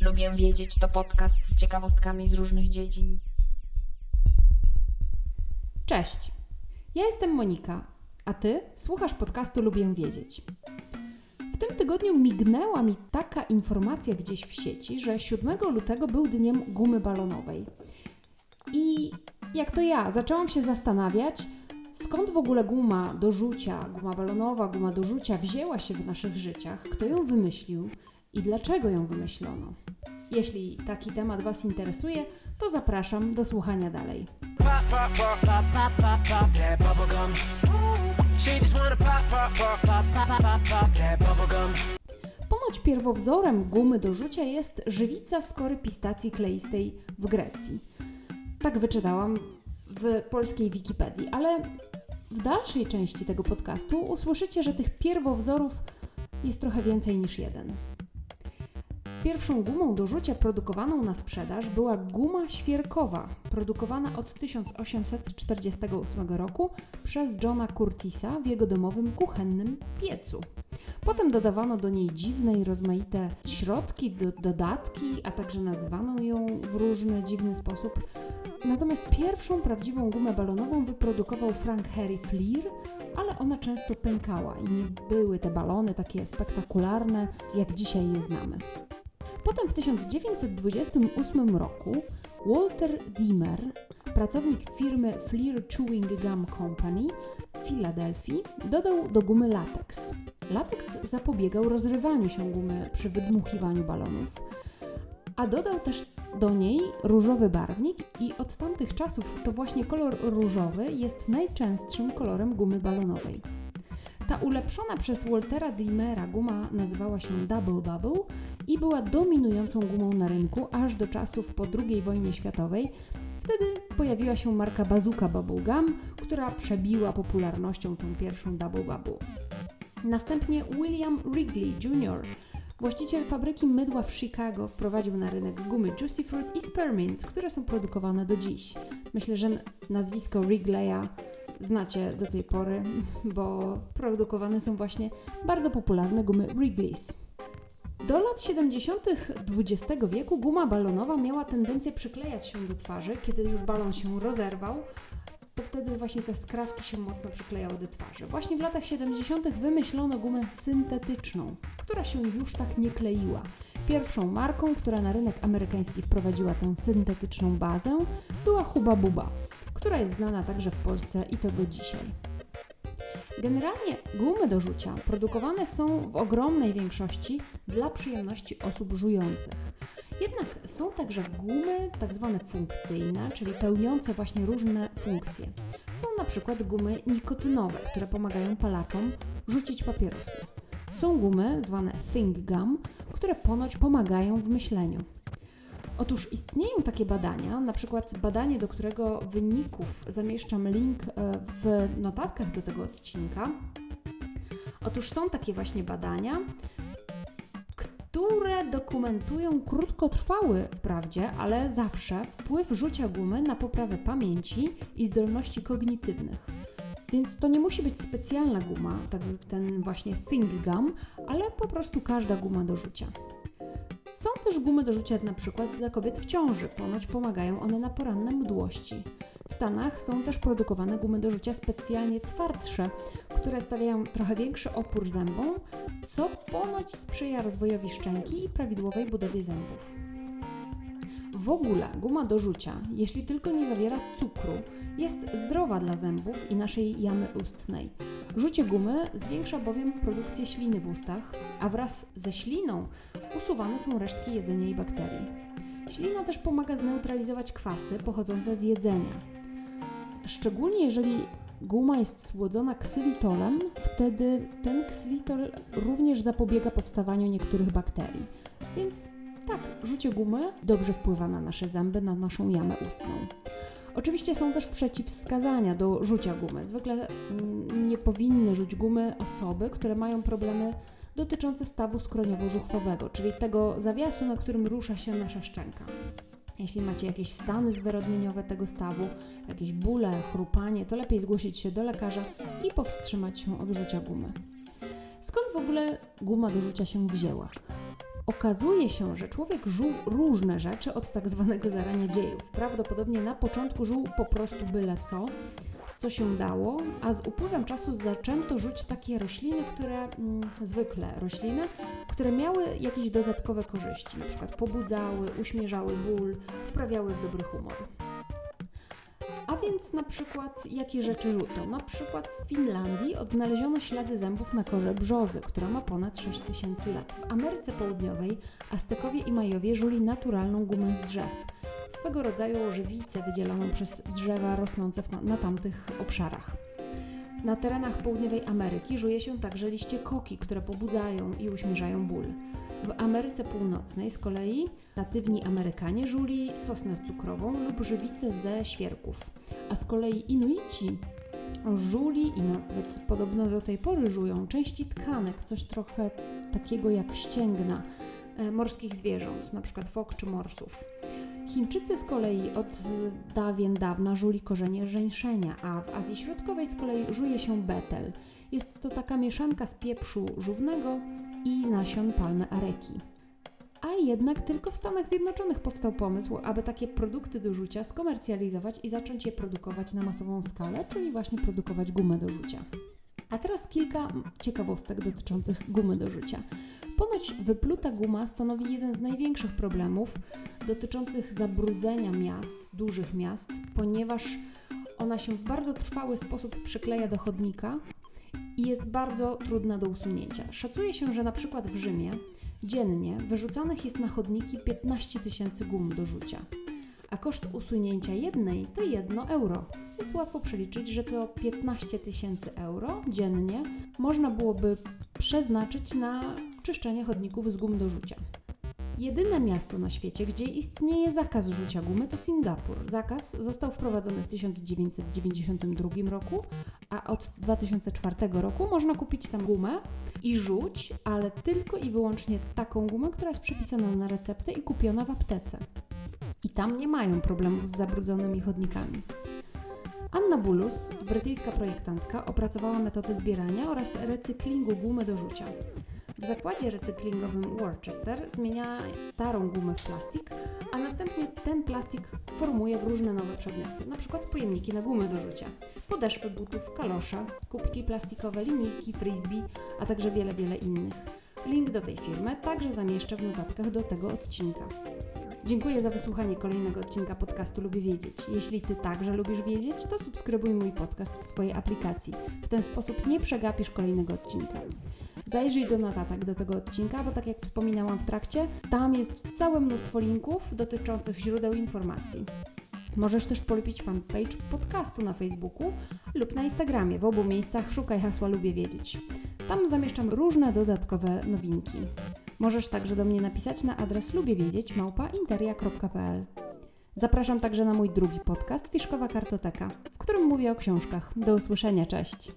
Lubię wiedzieć to podcast z ciekawostkami z różnych dziedzin. Cześć. Ja jestem Monika, a ty słuchasz podcastu Lubię wiedzieć. Tym tygodniu mignęła mi taka informacja gdzieś w sieci, że 7 lutego był dniem gumy balonowej. I jak to ja, zaczęłam się zastanawiać, skąd w ogóle guma do rzucia, guma balonowa, guma do rzucia wzięła się w naszych życiach, kto ją wymyślił i dlaczego ją wymyślono. Jeśli taki temat Was interesuje, to zapraszam do słuchania dalej. pop, pop, pop, She just wanna pop, pop, pop, pop, pop, pop, pop that. Ponoć pierwowzorem gumy do rzucia jest żywica z pistacji kleistej w Grecji. Tak wyczytałam w polskiej Wikipedii, ale w dalszej części tego podcastu usłyszycie, że tych pierwowzorów jest trochę więcej niż jeden. Pierwszą gumą do rzucia produkowaną na sprzedaż była guma świerkowa, produkowana od 1848 roku przez Johna Curtisa w jego domowym kuchennym piecu. Potem dodawano do niej dziwne i rozmaite środki, do, dodatki, a także nazywano ją w różny dziwny sposób. Natomiast pierwszą prawdziwą gumę balonową wyprodukował Frank Harry Fleer, ale ona często pękała i nie były te balony takie spektakularne, jak dzisiaj je znamy. Potem w 1928 roku Walter Dimmer, pracownik firmy Fleer Chewing Gum Company w Filadelfii, dodał do gumy lateks. Lateks zapobiegał rozrywaniu się gumy przy wydmuchiwaniu balonów, a dodał też do niej różowy barwnik i od tamtych czasów to właśnie kolor różowy jest najczęstszym kolorem gumy balonowej. Ta ulepszona przez Waltera Dimmera guma nazywała się Double Bubble i była dominującą gumą na rynku aż do czasów po II wojnie światowej. Wtedy pojawiła się marka Bazooka Bubble Gum, która przebiła popularnością tą pierwszą Double Bubble. Następnie William Wrigley Jr., właściciel fabryki mydła w Chicago, wprowadził na rynek gumy Juicy Fruit i Spearmint, które są produkowane do dziś. Myślę, że nazwisko Wrigleya znacie do tej pory, bo produkowane są właśnie bardzo popularne gumy Wrigley's. Do lat 70. XX wieku guma balonowa miała tendencję przyklejać się do twarzy, kiedy już balon się rozerwał, to wtedy właśnie te skrawki się mocno przyklejały do twarzy. Właśnie w latach 70. wymyślono gumę syntetyczną, która się już tak nie kleiła. Pierwszą marką, która na rynek amerykański wprowadziła tę syntetyczną bazę, była Huba Buba, która jest znana także w Polsce i to do dzisiaj. Generalnie gumy do rzucia produkowane są w ogromnej większości dla przyjemności osób żujących. Jednak są także gumy tak zwane funkcyjne, czyli pełniące właśnie różne funkcje. Są na przykład gumy nikotynowe, które pomagają palaczom rzucić papierosy. Są gumy zwane think gum, które ponoć pomagają w myśleniu. Otóż istnieją takie badania, na przykład badanie, do którego wyników zamieszczam link e, w notatkach do tego odcinka. Otóż są takie właśnie badania, które dokumentują krótkotrwały wprawdzie, ale zawsze wpływ rzucia gumy na poprawę pamięci i zdolności kognitywnych. Więc to nie musi być specjalna guma, tak ten właśnie think gum, ale po prostu każda guma do rzucia. Są też gumy do rzucia przykład dla kobiet w ciąży. Ponoć pomagają one na poranne mdłości. W Stanach są też produkowane gumy do rzucia specjalnie twardsze, które stawiają trochę większy opór zębom, co ponoć sprzyja rozwojowi szczęki i prawidłowej budowie zębów. W ogóle guma do rzucia, jeśli tylko nie zawiera cukru, jest zdrowa dla zębów i naszej jamy ustnej. Rzucie gumy zwiększa bowiem produkcję śliny w ustach, a wraz ze śliną usuwane są resztki jedzenia i bakterii. Ślina też pomaga zneutralizować kwasy pochodzące z jedzenia. Szczególnie jeżeli guma jest słodzona ksylitolem, wtedy ten ksylitol również zapobiega powstawaniu niektórych bakterii. Więc tak, rzucie gumy dobrze wpływa na nasze zęby, na naszą jamę ustną. Oczywiście są też przeciwwskazania do rzucia gumy. Zwykle mm, nie powinny rzuć gumy osoby, które mają problemy dotyczące stawu skroniowo-żuchwowego, czyli tego zawiasu, na którym rusza się nasza szczęka. Jeśli macie jakieś stany zwyrodnieniowe tego stawu, jakieś bóle, chrupanie, to lepiej zgłosić się do lekarza i powstrzymać się od rzucia gumy. Skąd w ogóle guma do rzucia się wzięła? Okazuje się, że człowiek żuł różne rzeczy od tak zwanego zarania dziejów. Prawdopodobnie na początku żuł po prostu byle co, co się dało, a z upływem czasu zaczęto rzuć takie rośliny, które mm, zwykle rośliny, które miały jakieś dodatkowe korzyści, na przykład pobudzały, uśmierzały ból, wprawiały w dobry humor. A więc na przykład jakie rzeczy rzuto? Na przykład w Finlandii odnaleziono ślady zębów na korze brzozy, która ma ponad 6000 lat. W Ameryce Południowej Aztekowie i Majowie żuli naturalną gumę z drzew. Swego rodzaju żywicę wydzieloną przez drzewa rosnące na, tamtych obszarach. Na terenach południowej Ameryki żuje się także liście koki, które pobudzają i uśmierzają ból. W Ameryce Północnej z kolei natywni Amerykanie żuli sosnę cukrową lub żywicę ze świerków, a z kolei Inuici żuli i nawet podobno do tej pory żują części tkanek, coś trochę takiego jak ścięgna e, morskich zwierząt, np. fok czy morsów. Chińczycy z kolei od dawien dawna żuli korzenie żeńszenia, a w Azji Środkowej z kolei żuje się betel. Jest to taka mieszanka z pieprzu żównego i nasion palmy areki. A jednak tylko w Stanach Zjednoczonych powstał pomysł, aby takie produkty do rzucia skomercjalizować i zacząć je produkować na masową skalę, czyli właśnie produkować gumę do rzucia. A teraz kilka ciekawostek dotyczących gumy do rzucia. Ponoć wypluta guma stanowi jeden z największych problemów dotyczących zabrudzenia miast, dużych miast, ponieważ ona się w bardzo trwały sposób przykleja do chodnika i jest bardzo trudna do usunięcia. Szacuje się, że na przykład w Rzymie dziennie wyrzucanych jest na chodniki 15 tysięcy gum do rzucia, a koszt usunięcia jednej to 1 euro. Więc łatwo przeliczyć, że to 15 tysięcy euro dziennie można byłoby przeznaczyć na czyszczenie chodników z gum do rzucia. Jedyne miasto na świecie, gdzie istnieje zakaz rzucia gumy, to Singapur. Zakaz został wprowadzony w 1992 roku, a od 2004 roku można kupić tam gumę i rzuć, ale tylko i wyłącznie taką gumę, która jest przepisana na receptę i kupiona w aptece. I tam nie mają problemów z zabrudzonymi chodnikami. Anna Bulus, brytyjska projektantka, opracowała metody zbierania oraz recyklingu gumy do rzucia. W zakładzie recyklingowym Worcester zmienia starą gumę w plastik, a następnie ten plastik formuje w różne nowe przedmioty, np. pojemniki na gumy do rzucia, podeszwy butów, kalosze, kubki plastikowe, linijki, frisbee, a także wiele, wiele innych. Link do tej firmy także zamieszczę w notatkach do tego odcinka. Dziękuję za wysłuchanie kolejnego odcinka podcastu Lubię Wiedzieć. Jeśli Ty także lubisz wiedzieć, to subskrybuj mój podcast w swojej aplikacji. W ten sposób nie przegapisz kolejnego odcinka. Zajrzyj do notatek do tego odcinka, bo tak jak wspominałam w trakcie, tam jest całe mnóstwo linków dotyczących źródeł informacji. Możesz też polubić fanpage podcastu na Facebooku lub na Instagramie. W obu miejscach szukaj hasła Lubię Wiedzieć. Tam zamieszczam różne dodatkowe nowinki. Możesz także do mnie napisać na adres lubiewiedzieć małpainteria.pl. Zapraszam także na mój drugi podcast Fiszkowa Kartoteka, w którym mówię o książkach. Do usłyszenia, cześć!